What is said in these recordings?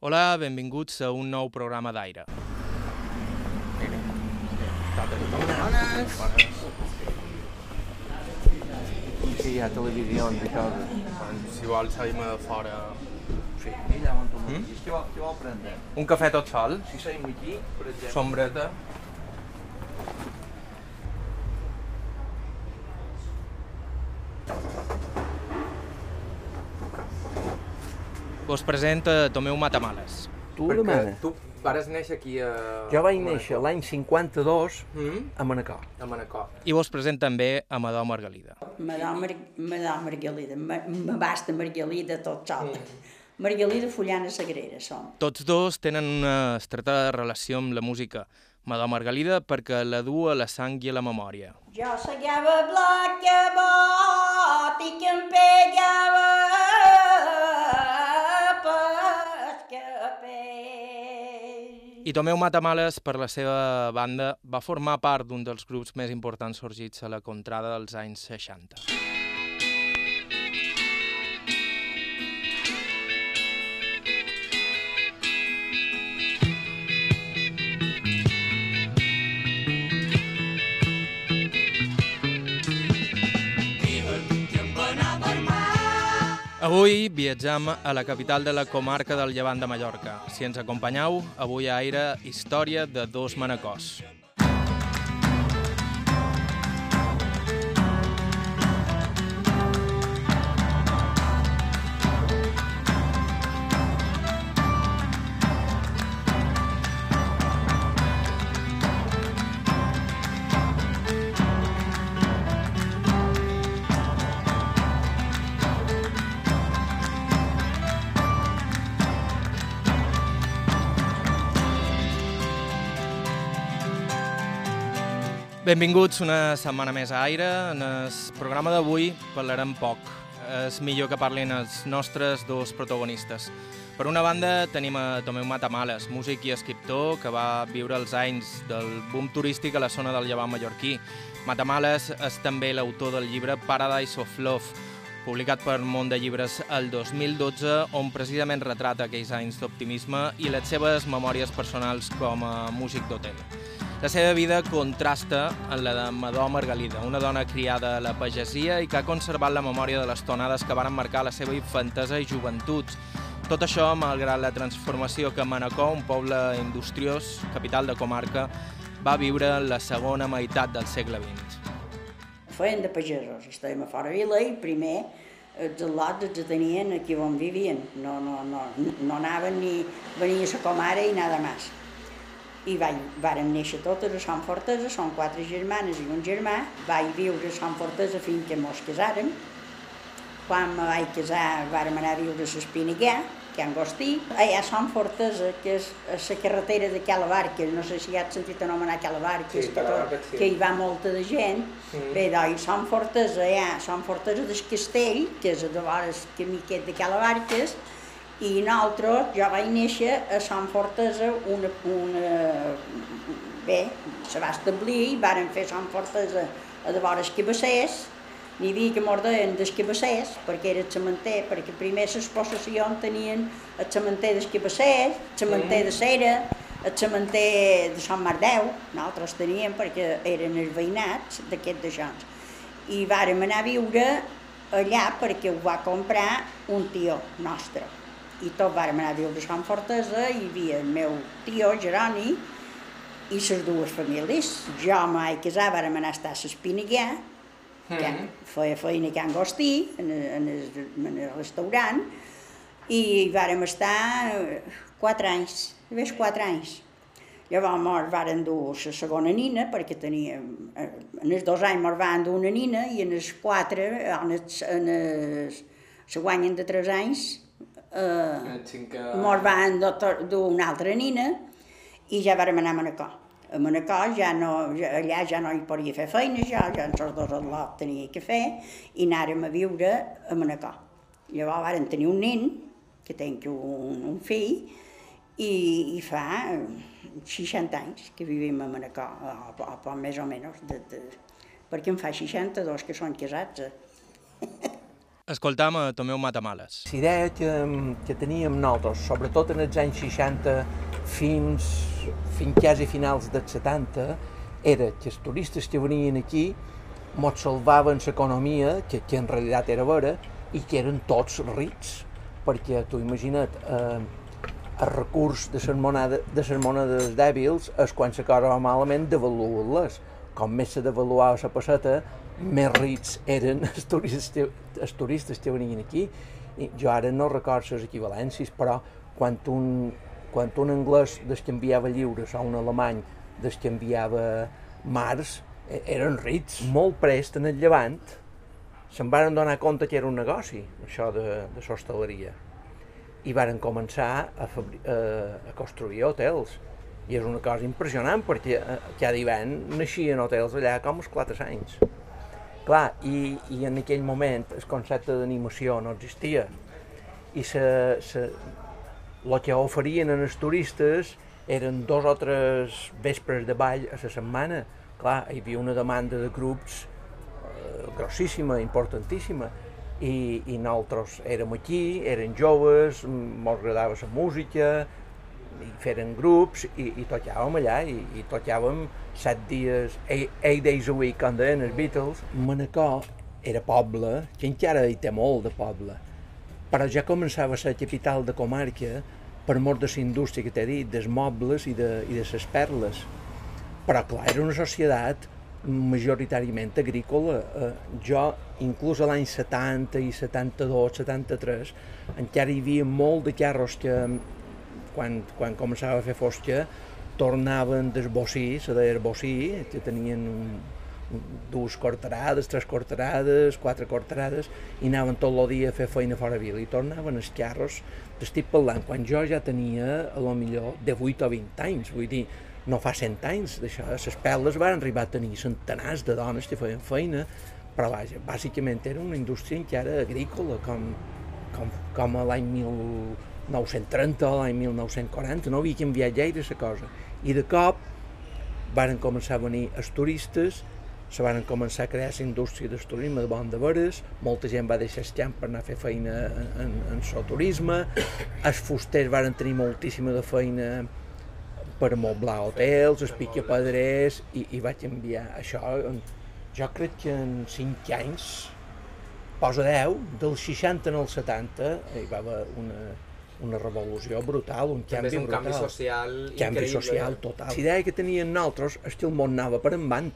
Hola, benvinguts a un nou programa d'aire. Sí, hi ha televisions i coses. Si vols salim a fora... Sí, allà on tu mm? Què vol, què vol prendre? Un cafè tot sol, Si seguim aquí, per exemple... sombreta. Vos presenta Tomeu Matamales. Tu demanes. tu vares néixer aquí a... Jo vaig néixer l'any 52 Mm? a Manacor. A Manacor. I vos presenta també Amador Margalida. Madame, Mar Madame Margalida, Ma- m'abasta Margalida tot sol. Margalida Fullana Sagrera som. Tots dos tenen una estreta relació amb la música. Amador Margalida perquè la du a la sang i a la memòria. Jo segava blat que bot i que em pegava I Tomeu Matamales, per la seva banda, va formar part d'un dels grups més importants sorgits a la contrada dels anys 60. Avui viatjam a la capital de la comarca del Llevant de Mallorca. Si ens acompanyeu, avui a Aire, història de dos manacors. Benvinguts una setmana més a Aire. En el programa d'avui parlarem poc. És millor que parlin els nostres dos protagonistes. Per una banda tenim a Tomeu Matamales, músic i escriptor que va viure els anys del boom turístic a la zona del Llevant mallorquí. Matamales és també l'autor del llibre Paradise of Love, publicat per Món de Llibres el 2012, on precisament retrata aquells anys d'optimisme i les seves memòries personals com a músic d'hotel. La seva vida contrasta amb la de Madó Margalida, una dona criada a la pagesia i que ha conservat la memòria de les tonades que varen marcar la seva infantesa i joventut. Tot això malgrat la transformació que Manacor, un poble industriós, capital de comarca, va viure en la segona meitat del segle XX. Feien de pagesos, estàvem a fora vila i primer els al·lots els tenien aquí on vivien. No, no, no, no anaven ni venia a la i nada més. I vaig, varen néixer totes a Sant Fortesa, són quatre germanes i un germà. Vaig viure a Sant Fortesa fins que mos casaren. Quan me vaig casar vàrem anar a viure a l'Espiniguer, que. Allà a Sant Fortesa, que és a la carretera de Cala Barques, no sé si ja has sentit anomenar Cala Barques, Sí, que, tot- sí. que hi va molta de gent. Mm. Bé, doncs, Sant Fortesa, allà, Sant Fortesa del Castell, que és a de vores camí aquest de Cala Barques, i nosaltres, jo vaig néixer a Sant Fortesa, una, una, bé, se va establir, i varen fer Sant Fortesa a de vores Cabassers, n'hi havia que mos deien dels Cabassers, perquè era el cementer, perquè primer les possessions tenien el cementer dels Cabassers, el cementer de Cera, el cementer de Sant Mardeu, nosaltres teníem perquè eren els veïnats d'aquests deixons. I vàrem anar a viure allà perquè ho va comprar un tio nostre. I tot vàrem anar a viure a Sant Fortesa, i hi havia el meu tio, Jeroni, i les dues famílies. Jo me vaig casar, vàrem anar a estar a l'Espiniguer, que feia feina a Can Agostí, en, en, el, en el restaurant, i vàrem estar eh, quatre anys, més quatre anys. Llavors mos varen dur la segona nina, perquè teníem, eh, en els dos anys mos van dur una nina, i en els quatre, en els, en els, se guanyen de tres anys, eh, mos van dur dur una altra nina, i ja vàrem anar a Manacor. A Manacor ja no, ja, allà ja no hi podia fer feina, ja, ja en els dos al tenia que fer, i anàrem a viure a Manacor. Llavors vàrem tenir un nen, que tenc un, un fill, i, i fa eh, 60 anys que vivim a Manacor, o, o, o més o menys, de, de, perquè em fa 62 que són casats. Eh? Escoltam a Tomeu Matamales. La idea que, que teníem nosaltres, sobretot en els anys 60 fins, fins quasi finals dels 70, era que els turistes que venien aquí mos salvaven l'economia, que, que en realitat era vera, i que eren tots rics, perquè tu imagina't, eh, el recurs de les monades, de les monades dèbils és quan la cosa va malament devaluar-les. Com més se devaluava la passeta, més rics eren els turistes, els turistes que venien aquí. I jo ara no recordo les equivalències, però quan un, quan un anglès descanviava lliures o un alemany descanviava mars, e, eren rics. Molt prest en el llevant se'n varen donar compte que era un negoci, això de, de l'hostaleria. I varen començar a, fabri a, a construir hotels. I és una cosa impressionant perquè eh, cada hivern naixien hotels allà com els quatre anys. Clar, i, i en aquell moment el concepte d'animació no existia. I se, se, el que oferien als turistes eren dos o tres vespres de ball a la setmana. Clar, hi havia una demanda de grups eh, grossíssima, importantíssima, i, i nosaltres érem aquí, eren joves, ens agradava la música, i feren grups i, i tocàvem allà i, i tocàvem set dies, eight, eight days a week, com deien els Beatles. Manacor era poble, que encara hi té molt de poble, però ja començava a ser capital de comarca per mort de la indústria que t'he dit, dels mobles i de, i de les perles. Però clar, era una societat majoritàriament agrícola. Eh, jo, inclús a l'any 70 i 72, 73, encara hi havia molt de carros que, quan, quan començava a fer fosca, tornaven del bocí, la deia bocí, que tenien un, dues quarterades, tres quarterades, quatre quarterades, i anaven tot el dia a fer feina fora de vila, i tornaven els carros, t'estic parlant, quan jo ja tenia, a lo millor, de 8 o 20 anys, vull dir, no fa 100 anys d'això, les peles van arribar a tenir centenars de dones que feien feina, però vaja, bàsicament era una indústria encara agrícola, com, com, com a l'any 1930 o l'any 1940, no havia canviat gaire la cosa. I de cop varen començar a venir els turistes, se van començar a crear la indústria del turisme de bon de veres, molta gent va deixar el camp per anar a fer feina en, en, en el turisme, els fusters van tenir moltíssima de feina per moblar hotels, els picapedrers, i, i vaig enviar això. Jo crec que en 5 anys, posa 10, del 60 al 70, hi va haver una, una revolució brutal, un canvi També és un brutal. canvi social canvi increïble. social total. La idea que tenien nosaltres és que el món anava per endavant.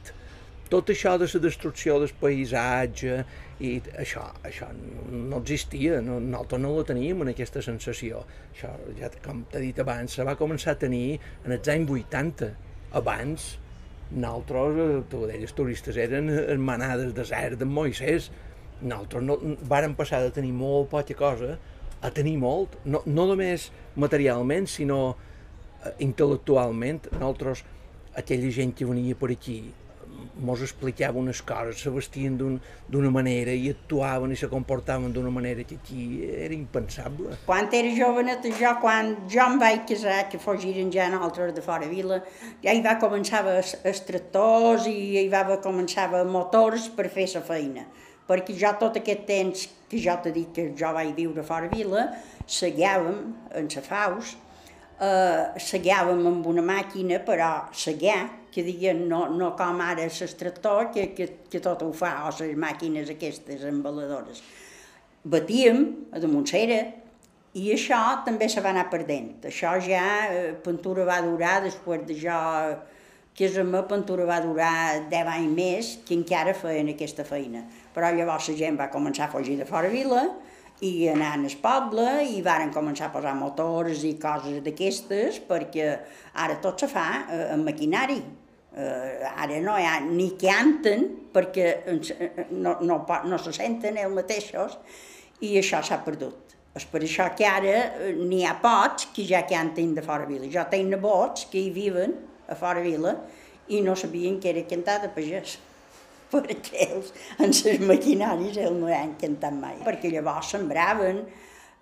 Tot això de la destrucció del paisatge i això, això no existia, no, nosaltres no la teníem en aquesta sensació. Això, ja, com t'he dit abans, se va començar a tenir en els anys 80. Abans, nosaltres, eh, tu ho deies, turistes, eren en manades desert de Moisès. Nosaltres no, vàrem passar de tenir molt poca cosa a tenir molt, no, no només materialment, sinó eh, intel·lectualment. Nosaltres, aquella gent que venia per aquí, mos explicava unes coses, se vestien d'una un, manera i actuaven i se comportaven d'una manera que aquí era impensable. Quan era jovenet, jo, quan jo em vaig casar, que fugiren ja nosaltres de fora vila, ja hi va començar els tractors i hi va començar motors per fer la feina. Perquè jo tot aquest temps que jo t'he dit que jo vaig viure fora vila, seguiàvem en la faus, eh, seguiàvem amb una màquina, però seguir, que diuen no, no com ara l'extractor, que, que, que tot ho fa, o les màquines aquestes embaladores. Batíem a damunt cera, i això també se va anar perdent. Això ja, eh, pintura va durar, després de jo, que és la pintura va durar 10 anys més, que encara feien aquesta feina. Però llavors la gent va començar a fugir de fora vila, i anar al poble i varen començar a posar motors i coses d'aquestes perquè ara tot se fa eh, amb maquinari. Eh, ara no hi ha ni canten perquè no, no, no se senten ells mateixos i això s'ha perdut. És per això que ara eh, n'hi ha pocs que ja canten de fora vila. Jo tinc nebots que hi viven a fora vila i no sabien que era cantar de pagès perquè ells, en les maquinaris, ells no han cantat mai. Perquè llavors sembraven,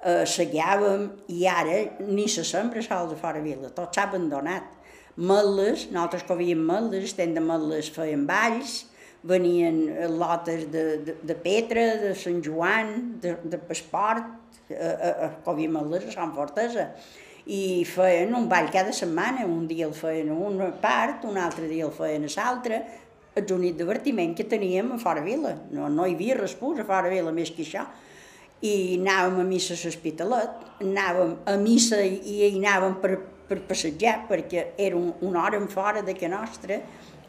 eh, seguiàvem, i ara ni se sembra sol de fora vila, tot s'ha abandonat. Metles, nosaltres que havíem metles, estem de metles feien balls, venien lotes de, de, de Petra, de Sant Joan, de, de Pasport, a, a, a Covimeles, a Sant Fortesa. I feien un ball cada setmana, un dia el feien a una part, un altre dia el feien a l'altra, és l'únic divertiment que teníem a Fora Vila. No, no hi havia res a Fora Vila més que això. I anàvem a missa a l'Hospitalet, anàvem a missa i, i anàvem per, per passejar, perquè era un, una hora en fora de que nostra,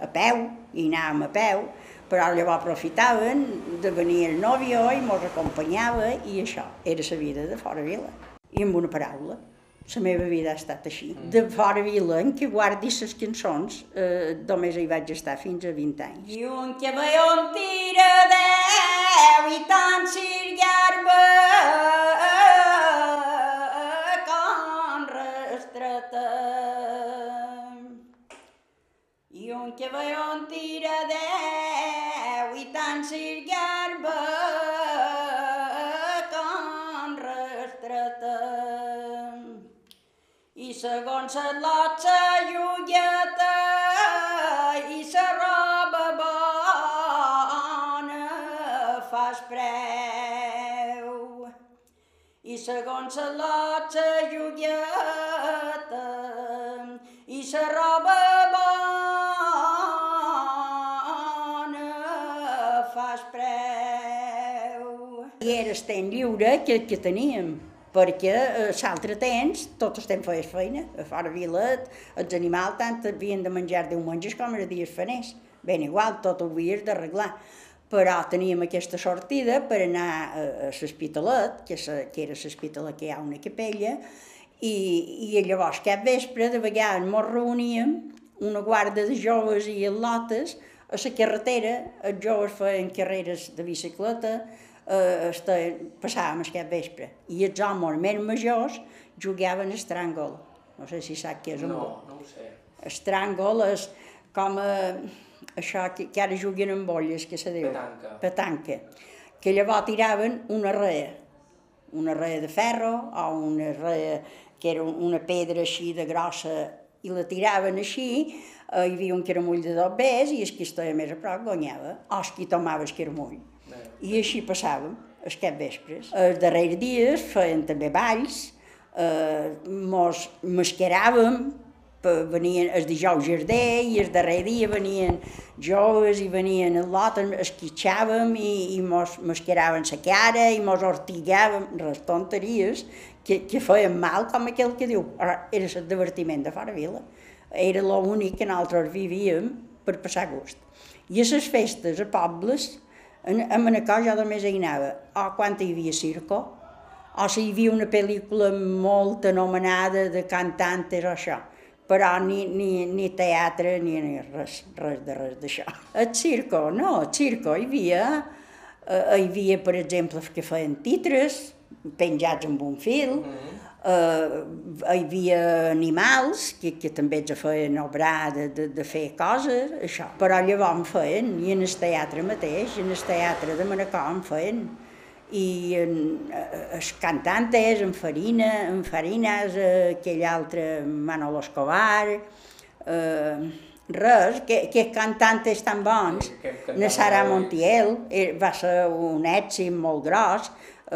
a peu, i anàvem a peu, però llavors aprofitaven de venir el nòvio i mos acompanyava i això era la vida de Fora Vila. I amb una paraula, la meva vida ha estat així. De fora vila, en què guardi les cançons, eh, només hi vaig estar fins a 20 anys. I un que ve un tira deu i tant sirgarba con restreta. I un que ve un tira deu i tant sirgarba segons la lotxa llulleta i la roba bona fas preu. I segons la lotxa llulleta i la roba bona fas preu. I era estem lliure que, que teníem perquè eh, l'altre temps tot el temps feies feina. A fora Vilet els animals tant havien de menjar diumenges com els dies faners. Ben igual, tot ho havies d'arreglar. Però teníem aquesta sortida per anar a, a l'Hospitalet, que, que era l'Hospitalet que hi ha una capella, i, i llavors cap vespre de vegades ens reuníem una guarda de joves i lotes a la carretera, els joves feien carreres de bicicleta, eh, estaven, passàvem aquest vespre. I els homes més majors jugaven a estràngol. No sé si sap què és No, no ho sé. Estràngol és com a, això que, que ara juguen amb bolles, que se diu? Petanca. Petanca. Que llavors tiraven una rea, una rea de ferro o una rea que era una pedra així de grossa i la tiraven així, eh, hi havia un caramull de dos bes i el que estava més a prop guanyava, o el que tomava el caramull. I així passàvem els cap vespres. Els darrers dies feien també balls, eh, mos mascaràvem, pe- venien els dijous jardí i el darrer dia venien joves i venien el lot, esquitxàvem i, i mos mascaraven la cara i mos ortigàvem, res tonteries que, que feien mal, com aquell que diu, "Ara, era el divertiment de fora vila. Era l'únic que nosaltres vivíem per passar gust. I a les festes, a pobles, en, a Manacor jo només hi anava, o quan hi havia circo, o si hi havia una pel·lícula molt anomenada de cantantes o això, però ni, ni, ni teatre ni, ni res, res de res d'això. El circo, no, el circo. Hi havia, eh, hi havia, per exemple, que feien titres penjats amb un fil, eh, hi havia animals que, que també ens feien obrar de, de, de fer coses, això. Però llavors en feien, i en el teatre mateix, en el teatre de Manacor en feien, i en, eh, els cantantes, en Farina, en Farinas, eh, aquell altre Manolo Escobar, eh, res, que, que cantantes tan bons, Que cantava na Sara molt bé. Montiel, eh, va ser un èxit molt gros,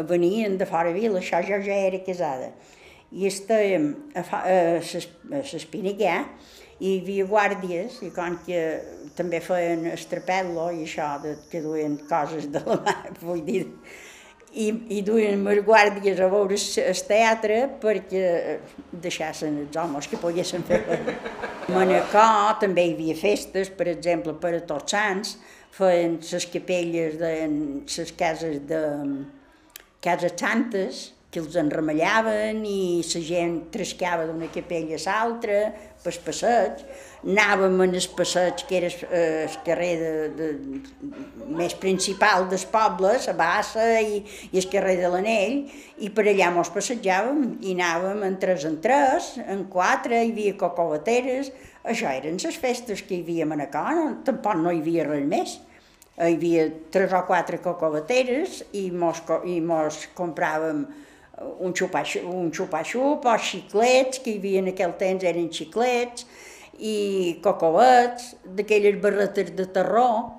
venien de fora vila, això jo ja era casada. I estàvem a, fa- a l'Espiniguer, i hi havia guàrdies, i com que també feien estrapel·lo i això, de, que duien coses de la mà, vull dir, i, i duien els guàrdies a veure el teatre perquè deixassin els homes que poguessin fer Manacor també hi havia festes, per exemple, per a tots sants, feien les capelles de les cases de cases santes, que els enremallaven i la gent trescava d'una capella a l'altra, pel passeig. Anàvem en el passeig, que era eh, el carrer de, de, més principal dels pobles, a Bassa i, i el carrer de l'Anell, i per allà mos passejàvem i anàvem en tres en tres, en quatre, hi havia cocobateres, això eren les festes que hi havia a Manacor, no, tampoc no hi havia res més hi havia tres o quatre cocobateres i mos, i mos compràvem un xupa-xup, un xupa-xup o xiclets, que hi havia en aquell temps eren xiclets, i cocobets, d'aquelles barretes de terror,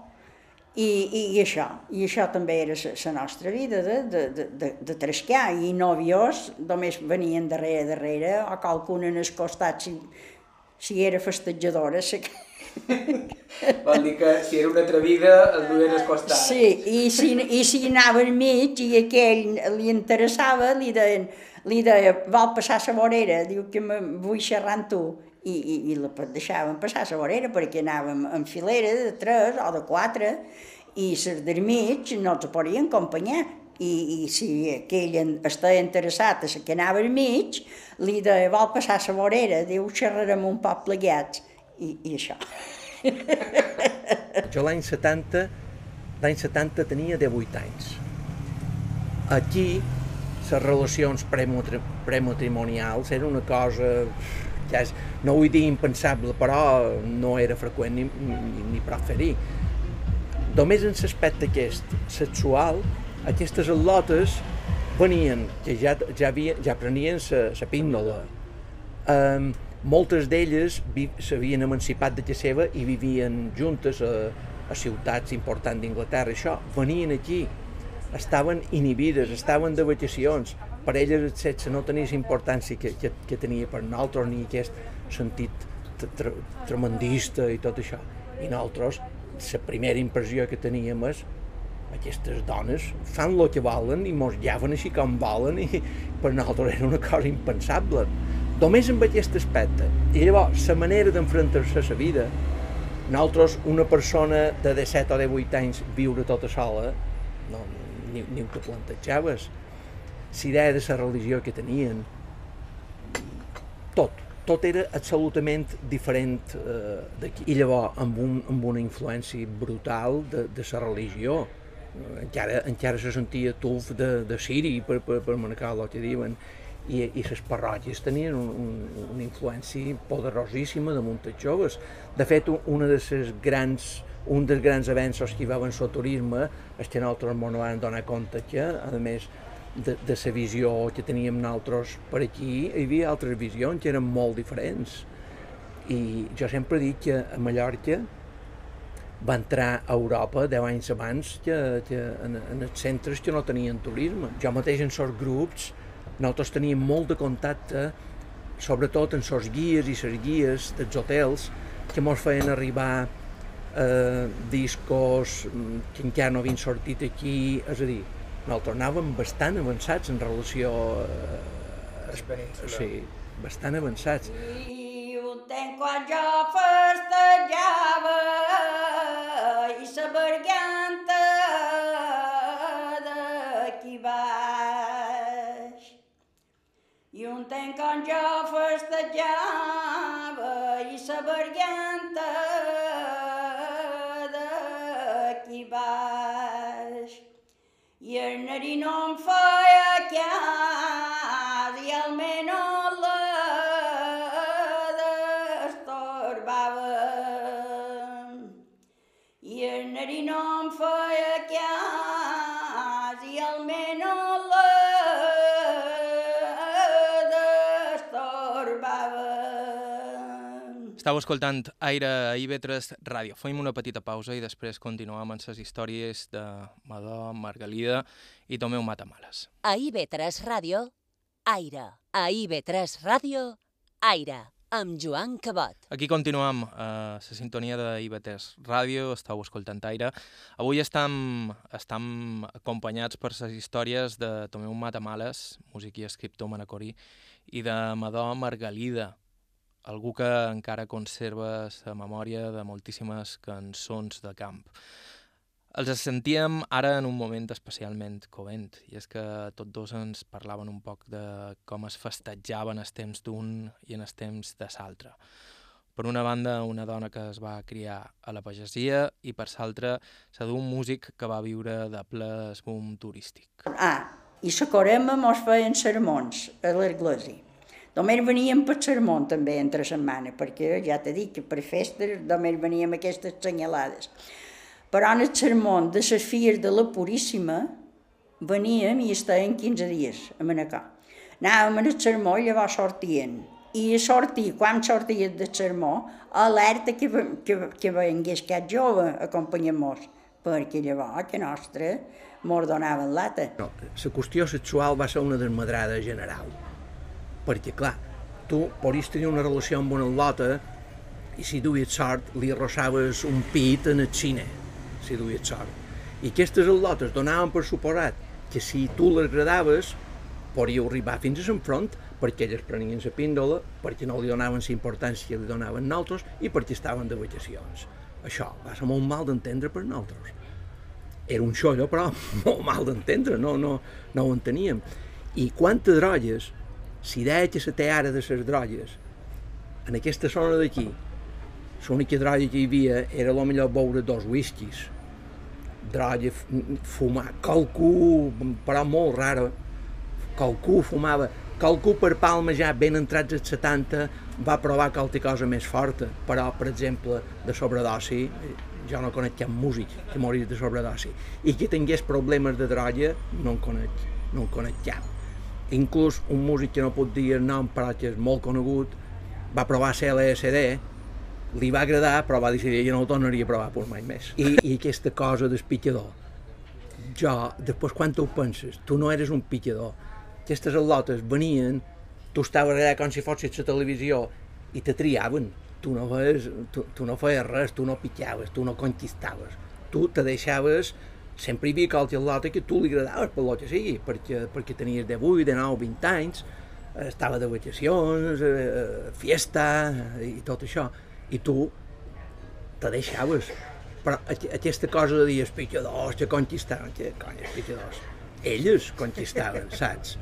I, i, i això, i això també era la nostra vida de, de, de, de, de trescar, i nòvios només venien darrere, darrere, o qualcun en el costat, si, si era festejadora, Vol dir que si era una atrevida el duien al costat. Sí, i si, i si anava al mig i aquell li interessava, li deien, li deia, vol passar la vorera? Diu que me vull xerrar amb tu. I, i, i la deixaven passar la vorera perquè anàvem en filera de tres o de quatre i les del mig no els podien acompanyar. I, i si aquell estava interessat a la que anava al mig, li deia, vol passar la vorera? Diu, xerrarem un poc plegats. I, i això. Jo l'any 70, l'any 70 tenia 18 anys. Aquí, les relacions prematrimonials era una cosa ja és, no vull dir impensable, però no era freqüent ni, ni, ni prou fer-hi. Només en l'aspecte aquest sexual, aquestes al·lotes venien, que ja, ja, havia, ja prenien la píndola. Um, moltes d'elles s'havien emancipat de casa seva i vivien juntes a, a ciutats importants d'Inglaterra. Això, venien aquí, estaven inhibides, estaven de vacacions. Per elles el sexe no tenia importància que, que, que tenia per nosaltres, ni aquest sentit tre tremendista i tot això. I nosaltres, la primera impressió que teníem és aquestes dones fan el que volen i mos llaven així com volen i per nosaltres era una cosa impensable només amb aquest aspecte. I llavors, la manera d'enfrontar-se a la vida, nosaltres, una persona de 17 o 18 anys, viure tota sola, no, ni, ni ho te plantejaves. La idea de la religió que tenien, tot, tot era absolutament diferent eh, d'aquí. I llavors, amb, un, amb una influència brutal de, de la religió, encara, encara se sentia tuf de, de Siri per, per, per marcar el que diuen, i, i les parròquies tenien un, un, una influència poderosíssima damunt els joves. De fet, una de les grans, un dels grans avenços que hi va avançar el turisme és que nosaltres ens vam donar compte que, a més de, de la visió que teníem nosaltres per aquí, hi havia altres visions que eren molt diferents. I jo sempre dic que a Mallorca va entrar a Europa 10 anys abans que, que en, en els centres que no tenien turisme. Jo mateix en els grups nosaltres teníem molt de contacte, sobretot amb els guies i les guies dels hotels, que ens feien arribar eh, discos mm, que encara no havien sortit aquí, és a dir, nosaltres anàvem bastant avançats en relació a... Sí, bastant avançats. I un temps quan jo festejava i verganta temps quan jo festejava i sa verganta d'aquí baix. I el narino em feia cas Estau escoltant Aire a IB3 Ràdio. Fem una petita pausa i després continuem amb les històries de Madó, Margalida i Tomeu Matamales. A IB3 Ràdio, Aire. A IB3 Ràdio, Aire amb Joan Cabot. Aquí continuem a la sintonia de IB3 Ràdio, estàu escoltant Aire. Avui estem, estem acompanyats per les històries de Tomeu Matamales, músic i escriptor manacorí, i de Madó Margalida, algú que encara conserva la memòria de moltíssimes cançons de camp. Els sentíem ara en un moment especialment covent, i és que tots dos ens parlaven un poc de com es festejaven els temps d'un i en els temps de l'altre. Per una banda, una dona que es va criar a la pagesia i per l'altra, la d'un músic que va viure de ple boom turístic. Ah, i la corema mos feien sermons a l'església. Només veníem per sermó també entre setmana, perquè ja t'he dit que per festes només veníem aquestes senyalades. Però en el sermó de les filles de la Puríssima veníem i estàvem 15 dies a Manacor. Anàvem al sermó i llavors sortien. I sortir, quan sorties del sermó, alerta que, que, que vengués cap jove acompanyant-nos perquè llavors que nostra mos donaven lata. No, la qüestió sexual va ser una desmadrada general. Perquè, clar, tu podies tenir una relació amb una lota i si duies sort li arrossaves un pit en el cine, si duies sort. I aquestes al·lotes donaven per suposat que si tu les agradaves podíeu arribar fins a l'enfront perquè elles prenien la píndola, perquè no li donaven la importància que li donaven nosaltres i perquè estaven de vacacions. Això va ser molt mal d'entendre per nosaltres. Era un xollo, però molt mal d'entendre, no, no, no ho enteníem. I quantes drogues, si deia que la té ara de les drogues, en aquesta zona d'aquí, l'única droga que hi havia era el millor beure dos whiskies, droga, fumar, qualcú, però molt rara, qualcú fumava, qualcú per Palma ja ben entrats als 70 va provar qualque cosa més forta, però, per exemple, de sobredosi, jo no conec cap músic que morís de sobredosi, i que tingués problemes de droga, no en conec, no en conec cap. Inclús un músic que no pot dir el nom, però que és molt conegut, va provar ser LSD, li va agradar, però va decidir que no ho tornaria a provar per mai més. I, i aquesta cosa del picador, jo, després quan tu ho penses, tu no eres un picador, aquestes al·lotes venien, tu estaves allà com si fossis la televisió i te triaven, tu no feies, tu, tu no feies res, tu no picaves, tu no conquistaves, tu te deixaves, sempre hi havia qualque al·lota que tu li agradaves per lo que sigui, perquè, perquè tenies 18, 19, 20 anys, estava de vacacions, eh, fiesta i tot això, i tu te deixaves. Però aquesta cosa de dir els picadors que conquistaven, que cony, els picadors, elles conquistaven, saps?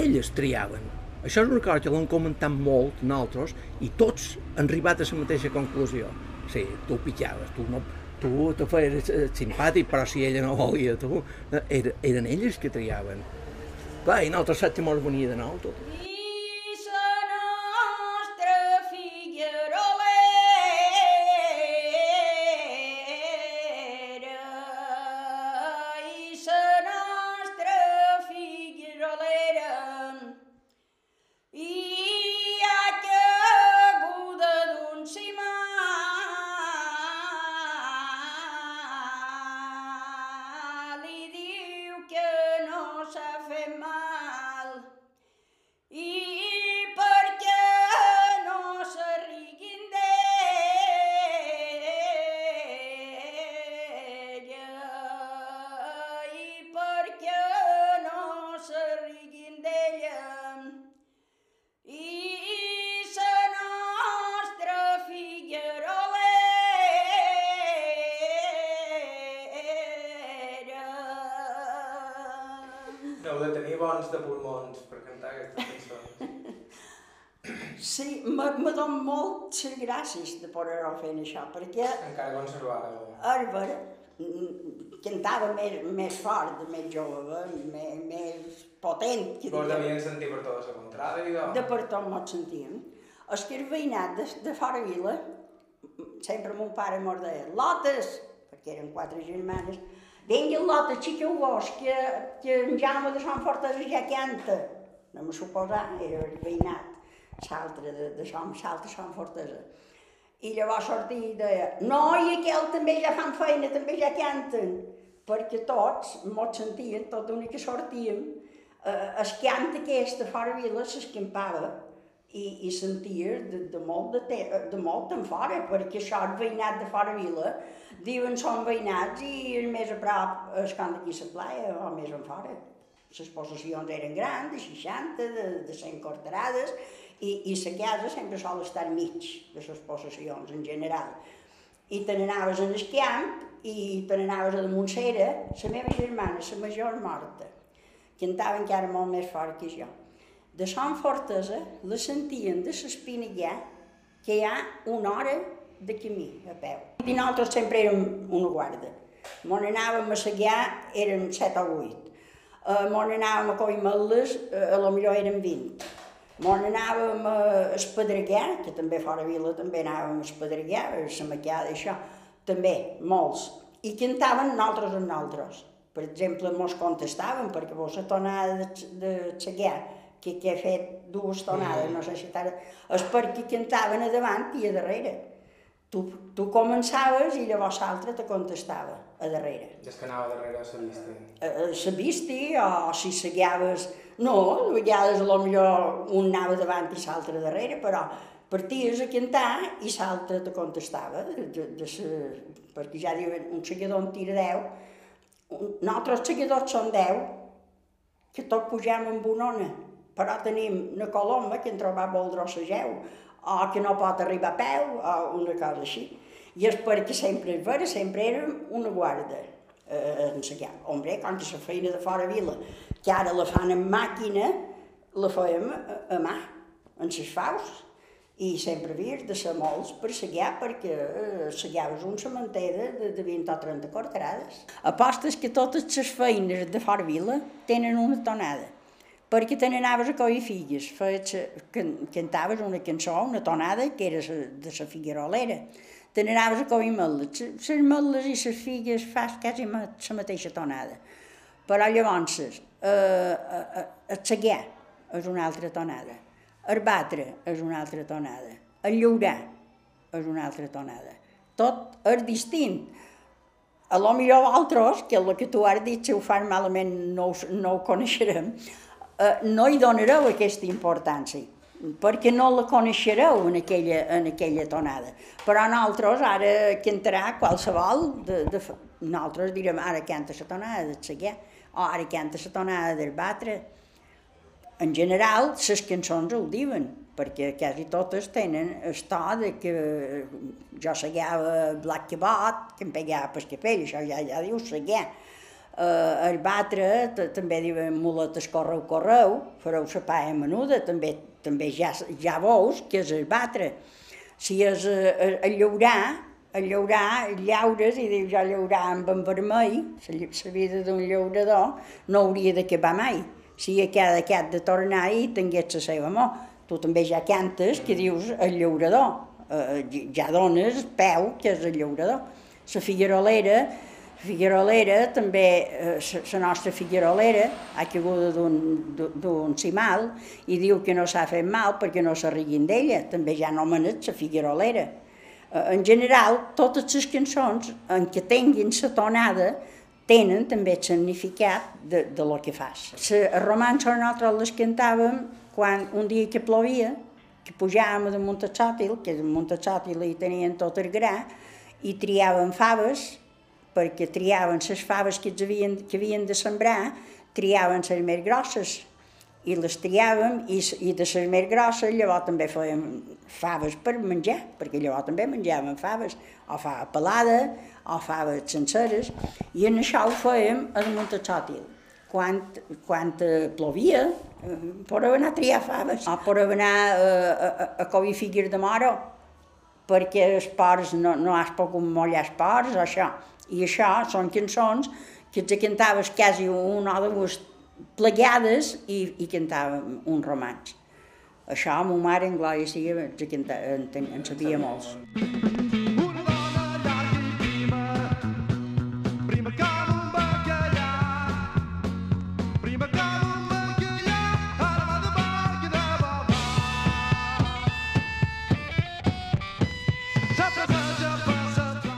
Elles triaven. Això és una cosa que l'hem comentat molt nosaltres i tots han arribat a la mateixa conclusió. Sí, tu pitjaves, tu no, tu te feies simpàtic, però si ella no volia tu, era, eren elles que triaven. Clar, i nosaltres que mos venia de nou tot. Cantava més, més fort, més jove, més, més potent. Que Vos devien sentir per tota la contrada, i De per tot mos sentíem. És que el veïnat de, de fora vila, sempre mon pare mos deia, lotes, perquè eren quatre germanes, vinguin lotes, xiqueu vos, que, que en Jaume de Sant Fortesa ja canta. No me suposar, era el veïnat, l'altre de, de Sant, l'altre Sant Fortesa. I llavors sortia i deia, no, i aquell també ja fan feina, també ja canten. Perquè tots mos sentien, tot l'únic que sortíem, eh, el cant aquest de fora vila s'escampava i, i senties de, de, molt de, te, de molt en fora, perquè això el veïnat de fora vila, diuen són veïnats i el més a prop es camp d'aquí la playa o més en fora. Les possessions eren grans, de 60, de, de 100 corterades, i, i la casa sempre sol estar mig de les possessions en general. I te n'anaves en el camp i te n'anaves a la Montsera, la meva germana, la major morta, cantava encara molt més fort que jo. De Sant Fortesa la sentien de l'Espinallà, que hi ha una hora de camí a peu. I nosaltres sempre érem una guarda. Mon anàvem a Seguià, érem set o vuit. Uh, mon anàvem a Coimeles, uh, a lo millor érem 20. Mon anàvem a Espedreguer, que també fora vila també anàvem a Espedreguer, a la maquiada, això, també, molts. I cantaven nosaltres amb nosaltres. Per exemple, mos contestaven, perquè vos la tonada de, de Seguer, que, que he fet dues tonades, no sé si t'ara... És perquè cantaven a davant i a darrere. Tu, tu començaves i llavors l'altre te contestava a darrere. És que anava darrere la vista. Eh, Se visti, o si seguiaves... No, a vegades millor un anava davant i l'altre darrere, però parties a cantar i l'altre te contestava. De, de, se, perquè ja diuen, un seguidor en tira 10, un, nosaltres seguidors són 10, que tot pugem amb una ona, però tenim una coloma que en trobar vol drossegeu, o que no pot arribar a peu, o una cosa així. I és perquè sempre sempre érem una guarda eh, ensenyar. Hombre, com que la feina de fora vila, que ara la fan amb màquina, la fèiem a, a mà, en les faus, i sempre havies de ser molts per segar, perquè eh, segaves un cementer de, de, de 20 o 30 cortarades. Apostes que totes les feines de fora vila tenen una tonada perquè te n'anaves a collir filles, feies, can, cantaves una cançó, una tonada, que era de la figuerolera, te n'anaves a collir meles. Les meles i les filles fas quasi la mateixa tonada. Però llavors, eh, eh, el seguir és una altra tonada, el batre és una altra tonada, el llaurar és una altra tonada. Tot és distint. A lo millor altres, que el que tu has dit, si ho fan malament no, ho- no ho coneixerem, eh, no hi donareu aquesta importància, perquè no la coneixereu en aquella, en aquella tonada. Però nosaltres ara cantarà qualsevol, de, de, nosaltres direm ara canta la tonada del seguer, o ara canta la tonada del batre. En general, les cançons ho diuen, perquè quasi totes tenen el to de que jo seguava Black Cabot, que em pegava pel capell, això ja, ja diu seguir. Uh, el batre també diuen muletes correu, correu, fareu la paia menuda, també, també ja, ja veus que és el batre. Si és el llaurar, el llaurar, llaures, i diu jo llaurar amb en vermell, la vida d'un llaurador no hauria d'acabar mai. Si a cada cat de tornar i tingués la seva amor. Tu també ja cantes que dius el llaurador, eh, ja dones peu que és el llaurador. La figuerolera, Figuerolera, també, eh, la nostra Figuerolera, ha caiguda d'un- cimal i diu que no s'ha fet mal perquè no s'arriguin d'ella, també ja no manet la Figuerolera. Eh, En general, totes les cançons en què tinguin la tonada tenen també el significat de, de lo que fas. Les romances nosaltres les cantàvem quan un dia que plovia, que pujàvem de Montachòtil, que de Montachòtil hi tenien tot el gra, i triàvem faves, perquè triaven les faves que, havien, que havien de sembrar, triaven les més grosses, i les triàvem, i, i de les més grosses llavors també fèiem faves per menjar, perquè llavors també menjàvem faves, o fava pelada, o faves senceres, i en això ho fèiem a Montachòtil. Quan, quan plovia, eh, podeu anar a triar faves, o podeu anar eh, a, a, a collir figues de moro, perquè els porcs no, no has pogut mollar els porcs o això. I això són cançons que ens cantaves quasi una o dues plegades i, i cantàvem un romanç. Això, a ma mare, en Glòria sí, ens, en, en sabia molts.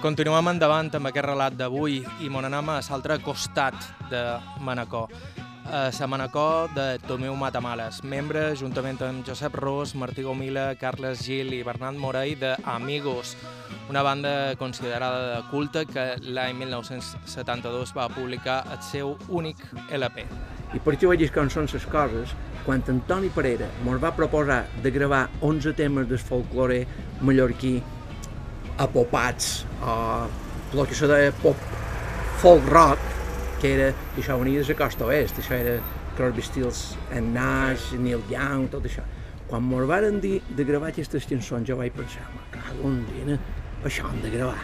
Continuem endavant amb aquest relat d'avui i mon anem a l'altre costat de Manacor. A la Manacor de Tomeu Matamales, membre, juntament amb Josep Ros, Martí Gomila, Carles Gil i Bernat Morell de Amigos, una banda considerada de culte que l'any 1972 va publicar el seu únic LP. I per això dir com són les coses, quan Antoni Parera ens va proposar de gravar 11 temes del folklore mallorquí apopats o el que se deia pop folk rock, que era, això venia de costa oest, això era Crosby, Stills and Nash, Neil Young, tot això. Quan ens varen dir de gravar aquestes cançons, jo vaig pensar, me cago en dina, això hem de gravar.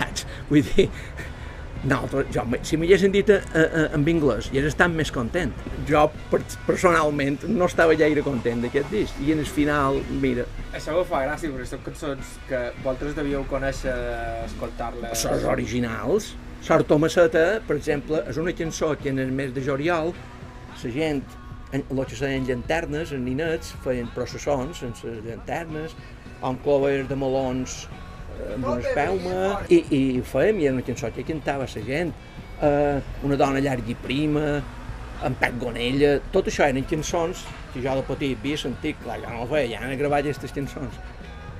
Vull dir, nosaltres, jo, si m'haguessin dit eh, eh, en anglès, i hagués estat més content. Jo, per, personalment, no estava gaire content d'aquest disc. I en el final, mira, Això me fa gràcia, perquè són cançons que vosaltres devíeu conèixer, escoltar-les. les originals. Sort Tomasseta, per exemple, és una cançó que en el mes de juliol la gent, en, el que seien llanternes, en ninets, feien processons en les llanternes, amb clovers de melons amb una espelma, i, i ho fèiem, i era una cançó que cantava la gent. Uh, una dona llarga i prima, en Pep Gonella, tot això eren cançons que jo de petit havia sentit, clar, jo no ho feia, ja han gravat aquestes cançons.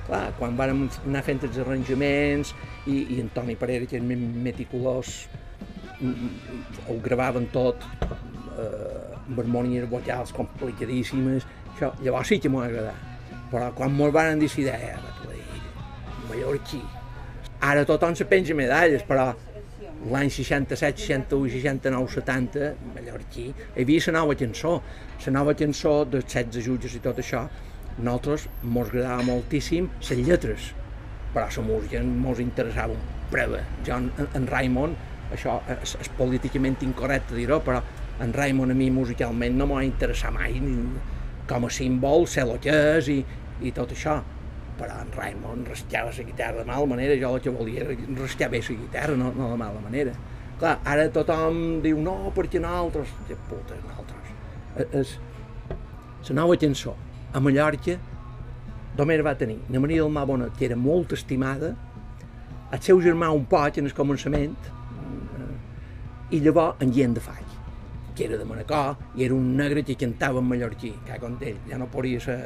Clar, quan vàrem anar fent els arranjaments i, i en Toni Pereira, que és meticulós, mm, mm, ho gravaven tot, eh, amb harmonies vocals complicadíssimes, això, llavors sí que m'ho agradar. Però quan mos van decidir, eh, mallorquí, ara tothom se penja medalles, però l'any 67, 61, 69, 70, mallorquí, hi havia la nova cançó, la nova cançó dels 16 jutges i tot això, nosaltres mos agradava moltíssim les lletres, però la música mos interessava un preva. Jo, en, en Raimon, això és, és políticament incorrecte dir-ho, però en Raimon a mi musicalment no m'ha interessat mai, ni, com a símbol, sé el que és i, i tot això. Però en Raimon rascava la guitarra de mala manera, jo el que volia era rascar bé la guitarra, no, no de mala manera. Clar, ara tothom diu, no, perquè nosaltres, que puta, nosaltres. Eh, És la nova cançó. A Mallorca només va tenir la Maria del Mar Bonet, que era molt estimada, el seu germà un poc en el començament, eh, i llavors en Guillem de Fall, que era de Manacor, i era un negre que cantava en mallorquí, que ell, ja no podia ser...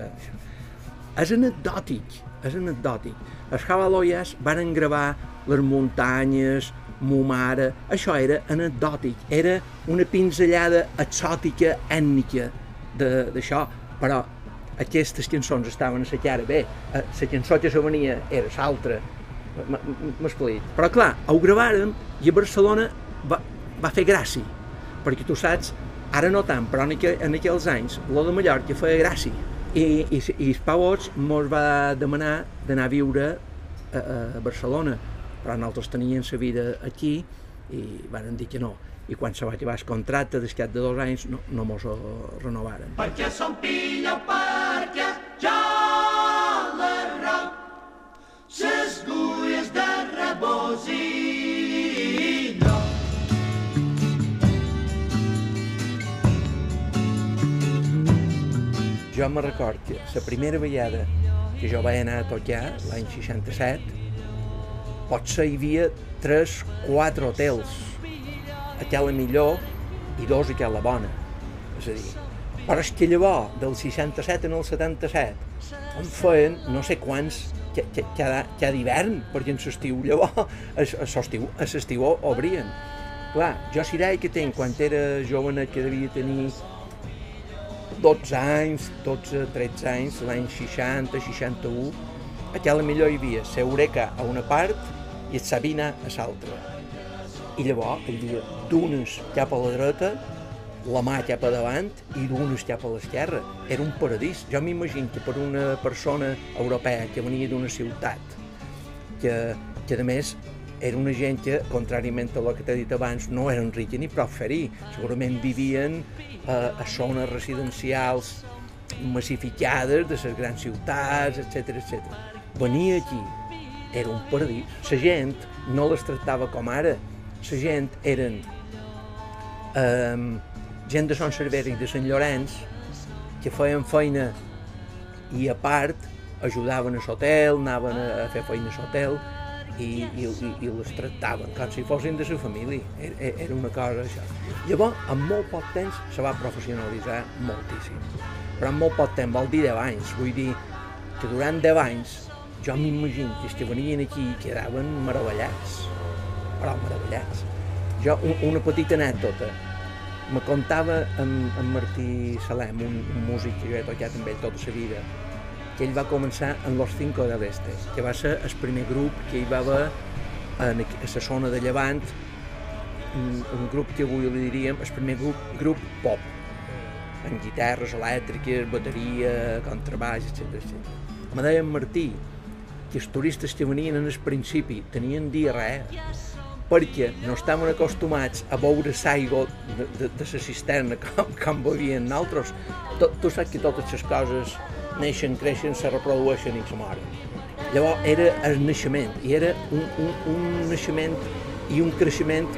És anecdòtic, és anecdòtic. Els Javaloyas van gravar les muntanyes, mo mare, això era anecdòtic, era una pinzellada exòtica, ètnica d'això, però aquestes cançons estaven a la cara bé, eh, la cançó que se venia era l'altra, M- m- m'explico. Però clar, ho gravàrem i a Barcelona va, va fer gràcia, perquè tu saps, ara no tant, però en, aqu en aquells anys, lo de Mallorca feia gràcia. I, i, i el Pavots mos va demanar d'anar a viure a, a Barcelona, però nosaltres teníem la vida aquí i van dir que no. I quan se va acabar el contracte, des cap de dos anys, no, no mos ho renovaren. Perquè som pilla perquè jo l'arroc ses gulles de rebosino. Jo me record que la primera vegada que jo vaig anar a tocar, l'any 67, potser hi havia 3, 4 hotels. Aquella millor i dos aquella bona. És a dir, però és que llavors, del 67 en el 77, en feien no sé quants ca- ca- cada, cada hivern, perquè en l'estiu llavors, a l'estiu obrien. Clar, jo si que tenc, quan era jove que devia tenir 12 anys, 12, 13 anys, l'any 60, 61, aquella millor hi havia l'Eureka a una part i el Sabina a l'altra. I llavors hi havia dunes cap a la dreta, la mà cap a davant i dunes cap a l'esquerra. Era un paradís. Jo m'imagino que per una persona europea que venia d'una ciutat, que, que a més era una gent que, contràriament a el que t'he dit abans, no eren rica ni prou ferir. Segurament vivien eh, a zones residencials massificades de les grans ciutats, etc etc. Venia aquí, era un paradís. La gent no les tractava com ara. La gent eren eh, gent de Son Cervera i de Sant Llorenç que feien feina i a part ajudaven a l'hotel, anaven a fer feina a l'hotel i, i, i, i les tractaven com si fossin de la família. Era, era una cosa això. Llavors, en molt poc temps se va professionalitzar moltíssim. Però en molt poc temps, vol dir 10 anys. Vull dir que durant 10 anys jo m'imagino que els que venien aquí quedaven meravellats. Però meravellats. Jo, un, una petita anècdota. Me contava en, en Martí Salem, un, un músic que jo he tocat amb ell tota la vida, que ell va començar en Los Cinco del Este, que va ser el primer grup que hi va haver en, a la zona de Llevant, un, un grup que avui li diríem el primer grup, grup pop, amb guitarres elèctriques, bateria, contrabaix, etc etc. Me deia en Martí que els turistes que venien en el principi tenien diarrea perquè no estaven acostumats a beure l'aigua de, de, de la cisterna com, com bevien nosaltres. Tu, tu saps que totes les coses neixen, creixen, se reprodueixen i se moren. Llavors era el naixement, i era un, un, un naixement i un creixement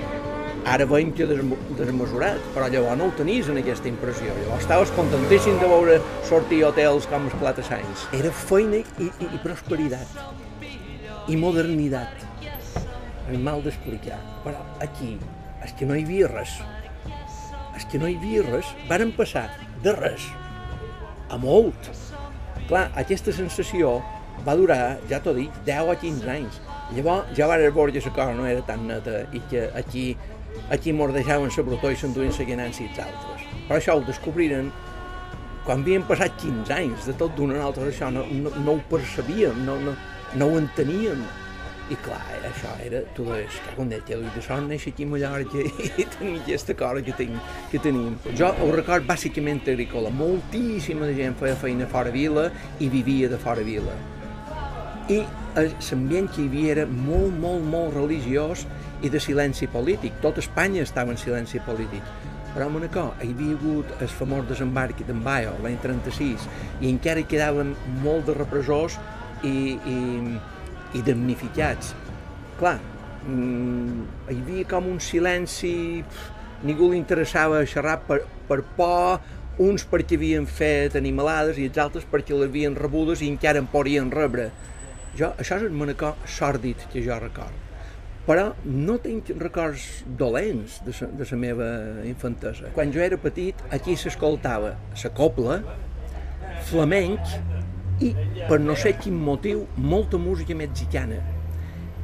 ara veiem que desmesurat, però llavors no ho tenies en aquesta impressió. Llavors estaves contentíssim de veure sortir hotels com els Platasanys. Era feina i, i, i prosperitat. i modernitat. És mal d'explicar, però aquí és que no hi havia res. És que no hi havia res. Varen passar de res a molt. Clar, aquesta sensació va durar, ja t'ho dic, 10 o 15 anys. Llavors ja va veure que la cosa no era tan neta i que aquí, aquí mordejaven la brutó i s'enduien la ganància els altres. Però això ho descobriren quan havien passat 15 anys de tot d'una a l'altra, això no, no, no ho percebíem, no, no, no ho enteníem. I clar, això era, tu deies, que com deia, de son néixer aquí a Mallorca i tenir aquesta cosa que, tinc, que tenim. Jo ho record bàsicament agrícola, moltíssima gent feia feina fora vila i vivia de fora vila. I l'ambient que hi havia era molt, molt, molt religiós i de silenci polític. Tot Espanya estava en silenci polític. Però a Manacor hi havia hagut el famós desembarc d'en Baio l'any 36 i encara quedaven molt de repressors i, i, i damnificats. Clar, mm, hi havia com un silenci, ningú li interessava xerrar per, per por, uns perquè havien fet animalades i els altres perquè les havien rebudes i encara en podien rebre. Jo, això és el Manacor sòrdid que jo record. Però no tinc records dolents de la, de la meva infantesa. Quan jo era petit, aquí s'escoltava la copla, flamenc i, per no sé quin motiu, molta música mexicana.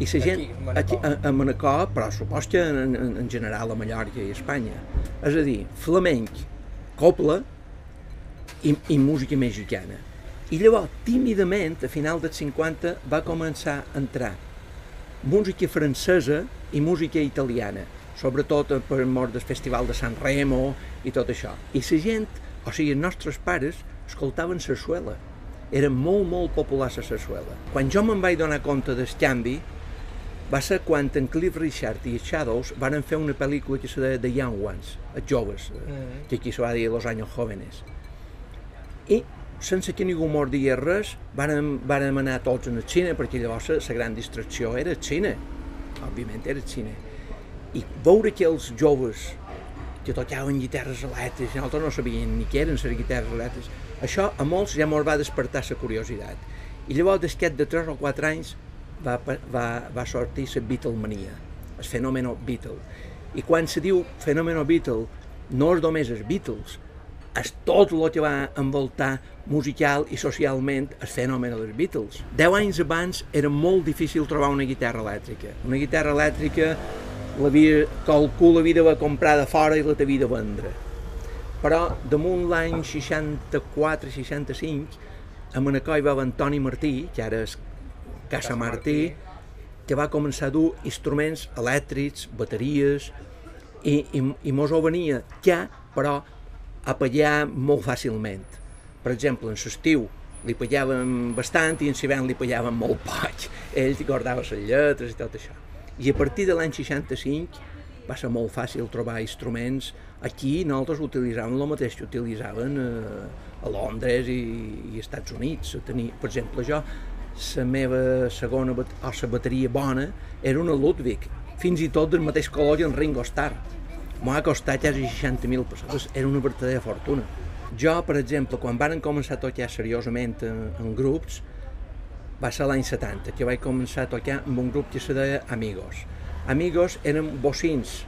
I la gent, Aquí, a Manacor. aquí, a, a Manacor, però supos que en, en, en general a Mallorca i a Espanya. És a dir, flamenc, copla i, i música mexicana. I llavors, tímidament, a final dels 50, va començar a entrar música francesa i música italiana, sobretot per mort del Festival de San Remo i tot això. I la gent, o sigui, els nostres pares, escoltaven sarsuela. Era molt, molt popular la sarsuela. Quan jo me'n vaig donar compte del canvi, va ser quan en Cliff Richard i els Shadows van fer una pel·lícula que se deia The Young Ones, els joves, mm. que aquí se va dir Los Años Jóvenes. I sense que ningú mos digués res, vàrem, vàrem anar tots al cine, perquè llavors la, la gran distracció era cine, òbviament era cine. I veure que els joves que tocaven guitarres elèctriques, i nosaltres no sabien ni què eren les guitarres elèctriques, això a molts ja mos va despertar la curiositat. I llavors, d'aquest de 3 o 4 anys, va, va, va sortir la Beatlemania, el fenomen Beatle. I quan se diu fenomen Beatle, no és només els Beatles, és tot el que va envoltar musical i socialment el fenomen dels Beatles. Deu anys abans era molt difícil trobar una guitarra elèctrica. Una guitarra elèctrica l'havia, qualcú l'havia de comprar de fora i la t'havia de vendre. Però damunt l'any 64-65 a Manacor hi va haver Antoni Martí, que ara és Casa Martí, que va començar a dur instruments elèctrics, bateries, i, i, i mos ho venia ja, però a pallar molt fàcilment. Per exemple, en l'estiu li pallàvem bastant i en l'hivern li pallàvem molt poc. Ell guardava les lletres i tot això. I a partir de l'any 65 va ser molt fàcil trobar instruments. Aquí nosaltres utilitzàvem el mateix que utilitzaven a, a Londres i, i Estats Units. Tenir, per exemple, jo, la meva segona o la bateria bona era una Ludwig, fins i tot del mateix color que en Ringo Starr. M'ha costat quasi 60.000 pessetes, era una verdadera fortuna. Jo, per exemple, quan varen començar a tocar seriosament en, en grups, va ser l'any 70, que vaig començar a tocar amb un grup que se deia Amigos. Amigos eren bocins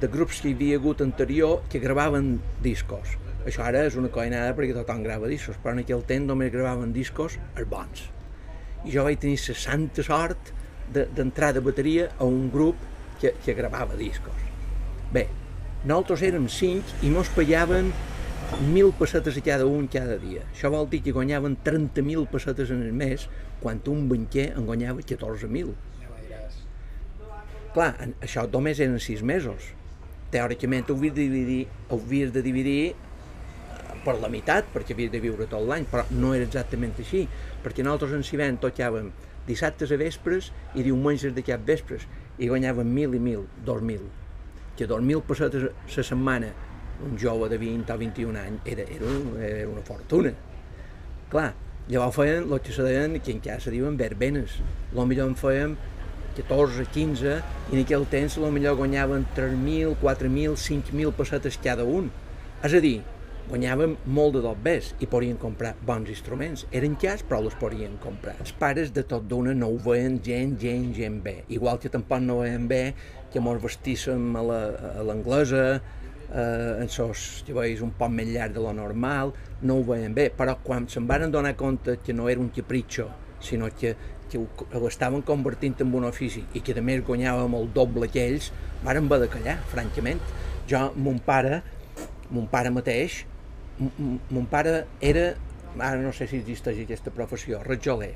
de grups que hi havia hagut anterior que gravaven discos. Això ara és una coinada perquè tothom grava discos, però en aquell temps només gravaven discos els bons. I jo vaig tenir la santa sort de- d'entrar de, de bateria a un grup que, que gravava discos. Bé, nosaltres érem cinc i mos pagaven 1.000 pessetes a cada un cada dia. Això vol dir que guanyaven 30.000 pessetes en el mes, quan un banquer en guanyava 14.000. Clar, això només eren 6 mesos. Teòricament ho havies de dividir, ho havies de dividir per la meitat, perquè havies de viure tot l'any, però no era exactament així, perquè nosaltres en Civent tocàvem dissabtes a vespres i diumenges de cap vespres, i guanyàvem 1.000 i 1.000, 2.000. Que 2.000 pessetes la setmana, un jove de 20 o 21 anys, era, era, un, era una fortuna. Clar, llavors feien el que se deien, que encara se diuen verbenes. Millor en fèiem 14, 15, i en aquell temps lo millor guanyaven 3.000, 4.000, 5.000 pessetes cada un. És a dir, guanyaven molt de dobbers i podien comprar bons instruments. Eren cars, però els podien comprar. Els pares de tot d'una no ho veien gent, gent, gent bé. Igual que tampoc no veien bé que mos vestíssim a l'anglesa, eh, en sos cabells un poc més llarg de lo normal, no ho veien bé, però quan se'n van donar compte que no era un capritxo, sinó que, que ho, ho estaven convertint en un ofici i que a més guanyàvem el doble que ells, varen haver de callar, francament. Jo, mon pare, mon pare mateix, mon pare era, ara no sé si existeix aquesta professió, ratjoler,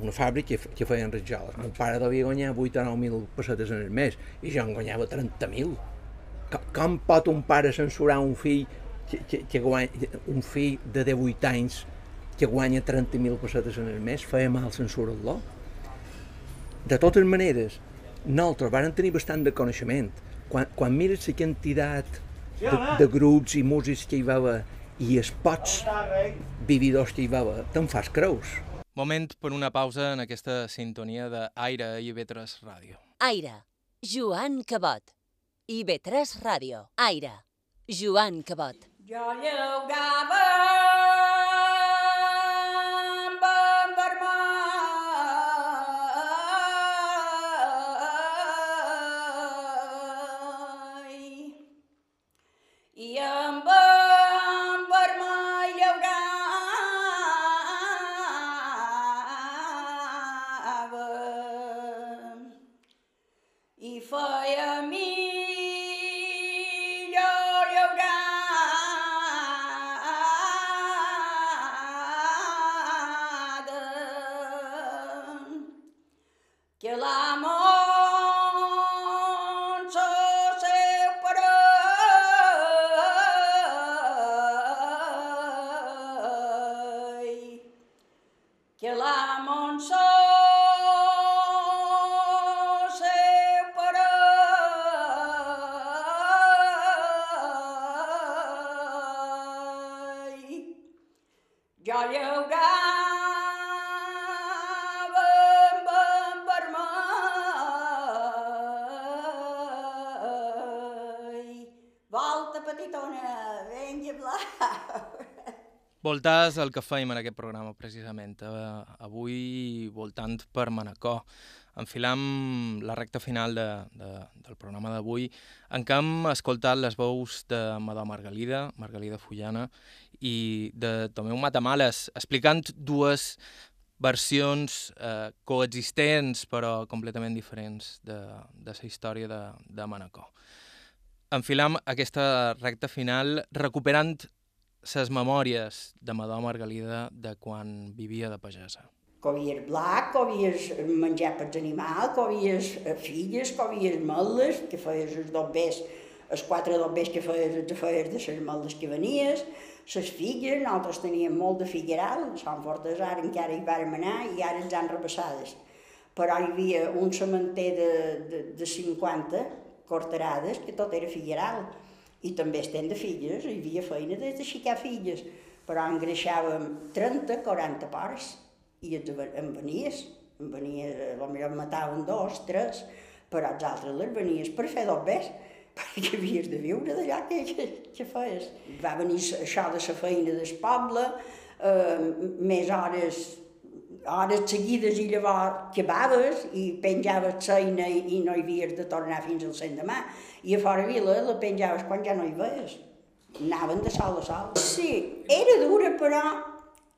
una fàbrica que, que feien ratjoles. Mon pare devia guanyar 8 o 9.000 pessetes en el mes i jo en guanyava 30.000. Com, com pot un pare censurar un fill que, que, que guanya, un fill de 18 anys que guanya 30.000 pessetes en el mes? Feia mal censurar-lo. De totes maneres, nosaltres vàrem tenir bastant de coneixement. Quan, quan mires la quantitat de, de grups i músics que hi va haver i els pots vividors que hi va haver, te'n fas creus. Moment per una pausa en aquesta sintonia d'Aire i Vetres Ràdio. Aire, Joan Cabot. IB3 Ràdio. Aire, Joan Cabot. Jo llaurava Jo llaurava amb. Volta petitona, el que fèiem en aquest programa, precisament. Uh, avui voltant per Manacor. Enfilam la recta final de, de, del programa d'avui, en què hem escoltat les veus de Madó Margalida, Margalida Fullana, i de Tomeu Matamales, explicant dues versions eh, coexistents però completament diferents de, de la història de, de Manacor. Enfilam aquesta recta final recuperant les memòries de Madó Margalida de quan vivia de pagesa. havies blat, havies menjar pels animals, havies eh, filles, havies meles, que feies els dobbers, els quatre dobbers que feies, els feies de les meles que venies, les filles, nosaltres teníem molt de figueral, a Sant Fortes ara encara hi vàrem anar i ara ens han rebassades. Però hi havia un cementer de, de, de 50 corterades que tot era figueral i també estem de filles, hi havia feina des d'aixecar filles, però engreixàvem 30-40 parts i en venies, en venies, potser en mataven dos, tres, però els altres les venies per fer dobbers, perquè havies de viure d'allà que, que, que feies. Va venir això de la feina del poble, eh, més hores hores seguides i llavors quebaves i penjaves feina i, i no hi havies de tornar fins al l'endemà. I a fora vila la penjaves quan ja no hi veies. Anaven de sol a sol. Sí, era dura però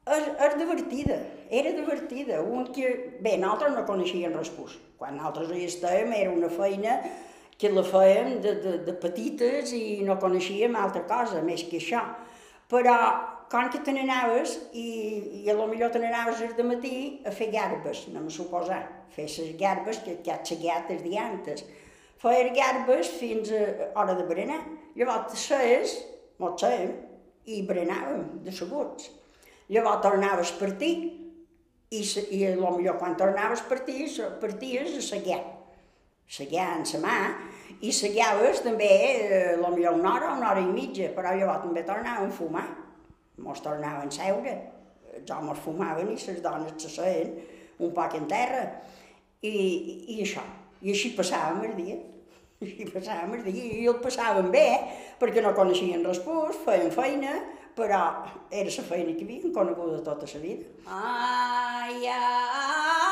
és, és divertida, era divertida. Un que, bé, nosaltres no coneixíem respús. Quan nosaltres hi estàvem era una feina que la fèiem de, de, de petites i no coneixíem altra cosa més que això. Però com que te n'anaves i, i a lo millor te n'anaves de matí a fer garbes, no me suposar, fer les garbes que, que has seguit els diantes. Feia garbes fins a hora de berenar. Llavors seies, mos sèiem, i berenàvem de seguts. Llavors tornaves per ti i, i a lo millor quan tornaves ti, se- parties a seguir. Seguir en sa mà i seguiaves també, eh, millor una hora, una hora i mitja, però llavors també tornàvem a fumar. Mos tornaven a seure. Els homes fumaven i les dones se seien un poc en terra. I, i això. I així passàvem el dia. Així passàvem el dia i el passàvem bé, perquè no coneixien respús, feien feina, però era la feina que havien coneguda tota la vida. Ai, ai,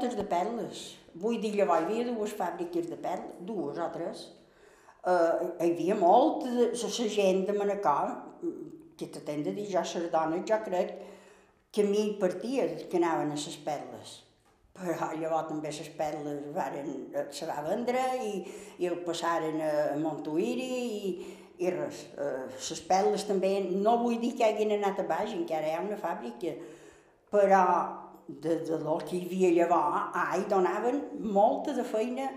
moltes de perles. Vull dir, llavors hi havia dues fàbriques de perles, dues o tres. Uh, hi havia molta, de, la, gent de Manacà, que t'atent de dir, ja les dones, jo crec que a mi partia que anaven a les perles. Però llavors també les perles varen, eh, se va vendre i, i el passaren a, Montuïri i, i res. Eh, les perles també, no vull dir que hagin anat a baix, encara hi ha una fàbrica, però de, de lo que hi havia llavors, ai, donaven molta de feina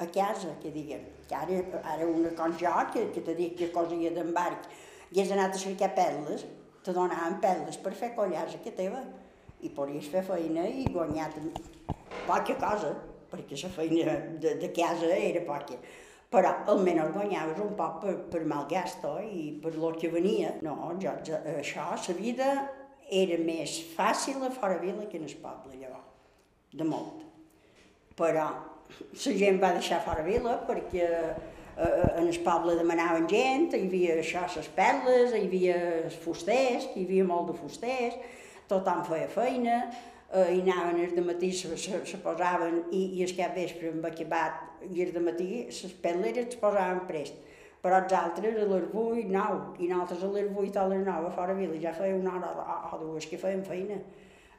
a casa, que diguen. Que ara, ara una com jo, que, que te dic que cosia d'embarc, hagués anat a cercar perles, te donaven perles per fer collars casa teva. I podries fer feina i guanyar poca cosa, perquè la feina de, de casa era poca. Però almenys guanyaves un poc per, per mal gasto i per lo que venia. No, jo, això, la vida era més fàcil a fora vila que en el poble, llavors, de molt. Però la gent va deixar fora vila perquè eh, en el poble demanaven gent, hi havia això, les perles, hi havia els fusters, hi havia molt de fusters, tothom feia feina, eh, i anaven el matí, se, se, se posaven, i, i el cap vespre amb acabat, i el matí les perleres es posaven prest. Però els altres a les 8, 9, i nosaltres a les 8 o a les 9 a fora vila ja feia una hora o, dues que feien feina.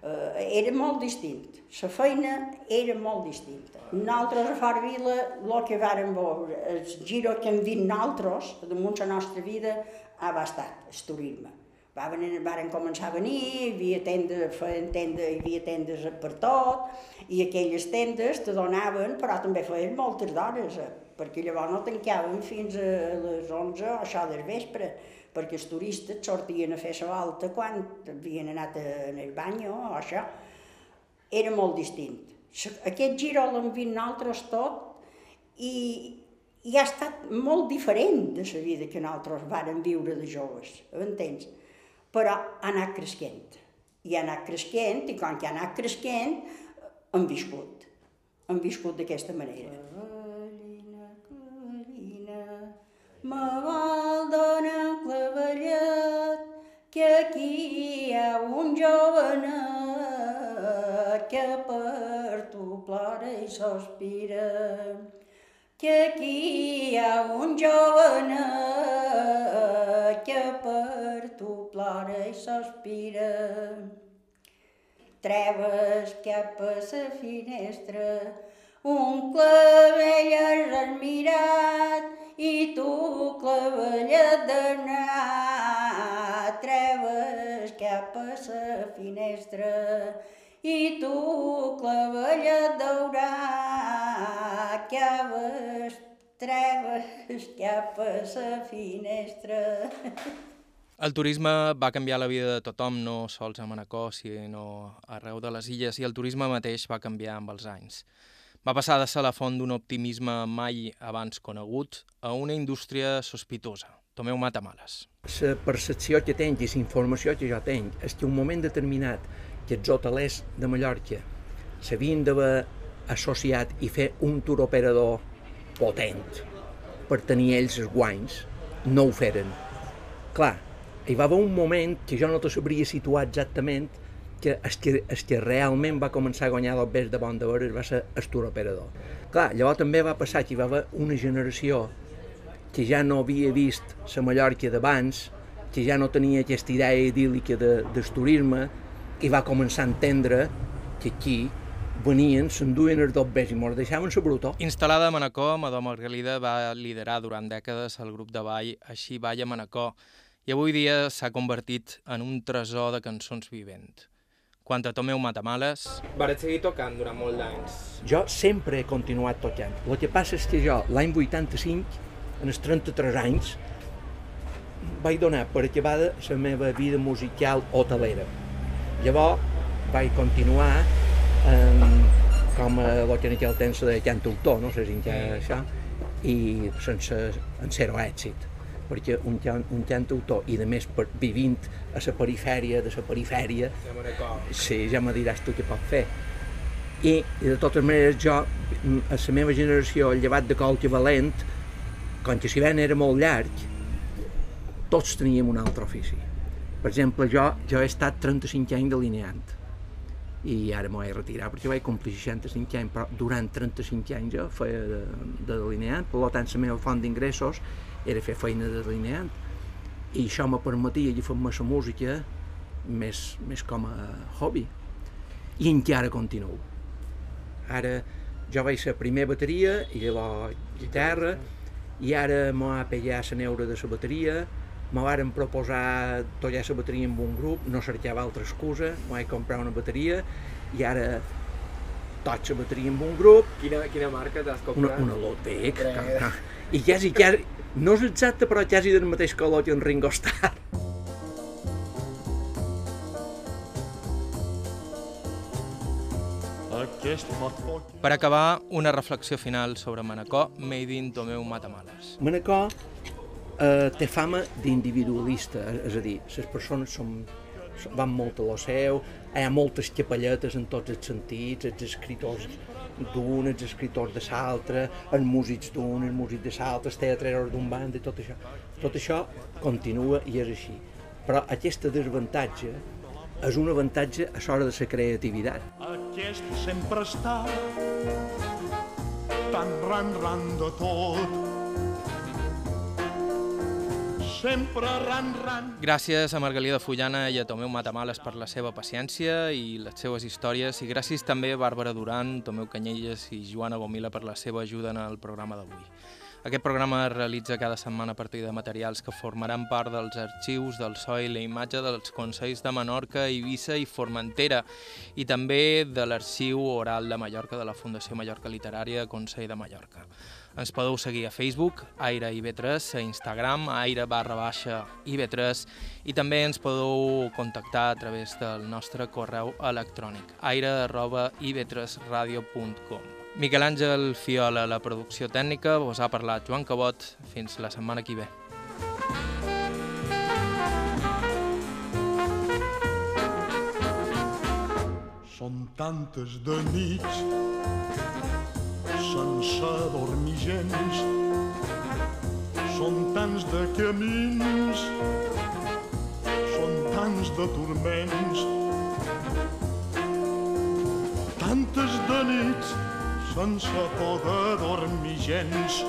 Uh, era molt distint, la feina era molt distinta. Nosaltres a fora vila, el que vàrem veure, el giro que hem vist nosaltres, damunt la nostra vida, ha bastat, el turisme. Va venir, varen començar a venir, hi havia tendes, feien tendes, hi havia tendes per tot, i aquelles tendes te donaven, però també feien moltes d'hores, eh, perquè llavors no tancaven fins a les 11 o això del vespre, perquè els turistes sortien a fer la volta quan havien anat en el bany o això. Era molt distint. Aquest giro l'hem vist nosaltres tot i, i ha estat molt diferent de la vida que nosaltres vàrem viure de joves, entens? Però ha anat creixent. I ha anat creixent, i quan que ha anat creixent, hem viscut. Hem viscut d'aquesta manera. Donar un clavellet, que aquí hi ha un jovenet que per tu plora i sospira. Que aquí hi ha un jovenet que per tu plora i sospira. Treves cap a la finestra, un clavell has admirat i tu clavellet d'anar. Treves cap a la finestra i tu clavellet daurat. Caves, treves cap a la finestra. El turisme va canviar la vida de tothom, no sols a Manacor, sinó arreu de les illes, i el turisme mateix va canviar amb els anys. Va passar de ser la font d'un optimisme mai abans conegut a una indústria sospitosa. Tomeu matamales. La percepció que tenc i la informació que jo tenc és que un moment determinat que els hotelers de Mallorca s'havien d'haver associat i fer un tour operador potent per tenir ells els guanys, no ho feren. Clar, hi va haver un moment que jo no te sabria situar exactament que el que, el que realment va començar a guanyar dos bes de bon de veure va ser el tour operador. Clar, llavors també va passar que hi va haver una generació que ja no havia vist la Mallorca d'abans que ja no tenia aquesta idea idíl·lica de, del turisme i va començar a entendre que aquí venien, s'enduien els dobbers i mos deixaven la brutó. Instal·lada a Manacor, Amador Margalida va liderar durant dècades el grup de ball Així Balla Manacor i avui dia s'ha convertit en un tresor de cançons vivent. Quant a Tomeu Matamales... Vaig seguir tocant durant molts d'anys. Jo sempre he continuat tocant. El que passa és que jo, l'any 85, en els 33 anys, vaig donar per acabada la meva vida musical hotelera. Llavors vaig continuar eh, com a el que en aquell temps deia cantautor, no sé si encara això, i sense en zero èxit perquè un, can, un cantautor i de més per, vivint a la perifèria de la perifèria sí, ja me diràs tu què pot fer. I, i de totes maneres jo a la meva generació llevat de Colque Valent com que si ben era molt llarg tots teníem un altre ofici. Per exemple jo, jo he estat 35 anys delineant i ara m'ho he retirat perquè vaig complir 65 anys però durant 35 anys jo feia de, de delineant per tant la meva font d'ingressos era fer feina de delineant. I això me permetia agafar-me la música més, més com a hobby. I encara continuo. Ara jo vaig ser primer bateria i llavors guitarra i ara m'ho ha pegat la neura de la bateria. Me varen proposar tocar la bateria amb un grup, no cercava altra excusa, m'ho vaig comprar una bateria i ara toc la bateria amb un grup, Quina, quina marca t'has una, comprat? una que- que- i quasi, quasi, no és exacte, però quasi del mateix color que en Ringo Starr. Per acabar, una reflexió final sobre Manacor, made in Tomeu Matamales. Manacor eh, té fama d'individualista, és a dir, les persones són, van molt a lo seu, hi ha moltes capelletes en tots els sentits, els escriptors d'un, els escriptors de l'altre, els músics d'un, els músics de l'altre, els teatreros d'un band i tot això. Tot això continua i és així. Però aquesta desavantatge és un avantatge a l'hora de la creativitat. Aquest sempre està tan ran-ran de tot. Sempre ran-ran. Gràcies a Margalida Fullana i a Tomeu Matamales per la seva paciència i les seves històries i gràcies també a Bàrbara Duran, Tomeu Canyelles i Joana Gomila per la seva ajuda en el programa d'avui. Aquest programa es realitza cada setmana a partir de materials que formaran part dels arxius del so i la imatge dels Consells de Menorca, Eivissa i Formentera i també de l'arxiu oral de Mallorca de la Fundació Mallorca Literària Consell de Mallorca. Ens podeu seguir a Facebook, Aire IB3, a Instagram, aire barra baixa IB3 i també ens podeu contactar a través del nostre correu electrònic aire arroba ib3radio.com Miquel Àngel Fiola, la producció tècnica, vos ha parlat Joan Cabot. Fins la setmana que ve. Són tantes de nits sense dormir gens. Són tants de camins, són tants de turments. Tantes de nits sense poder dormir gens.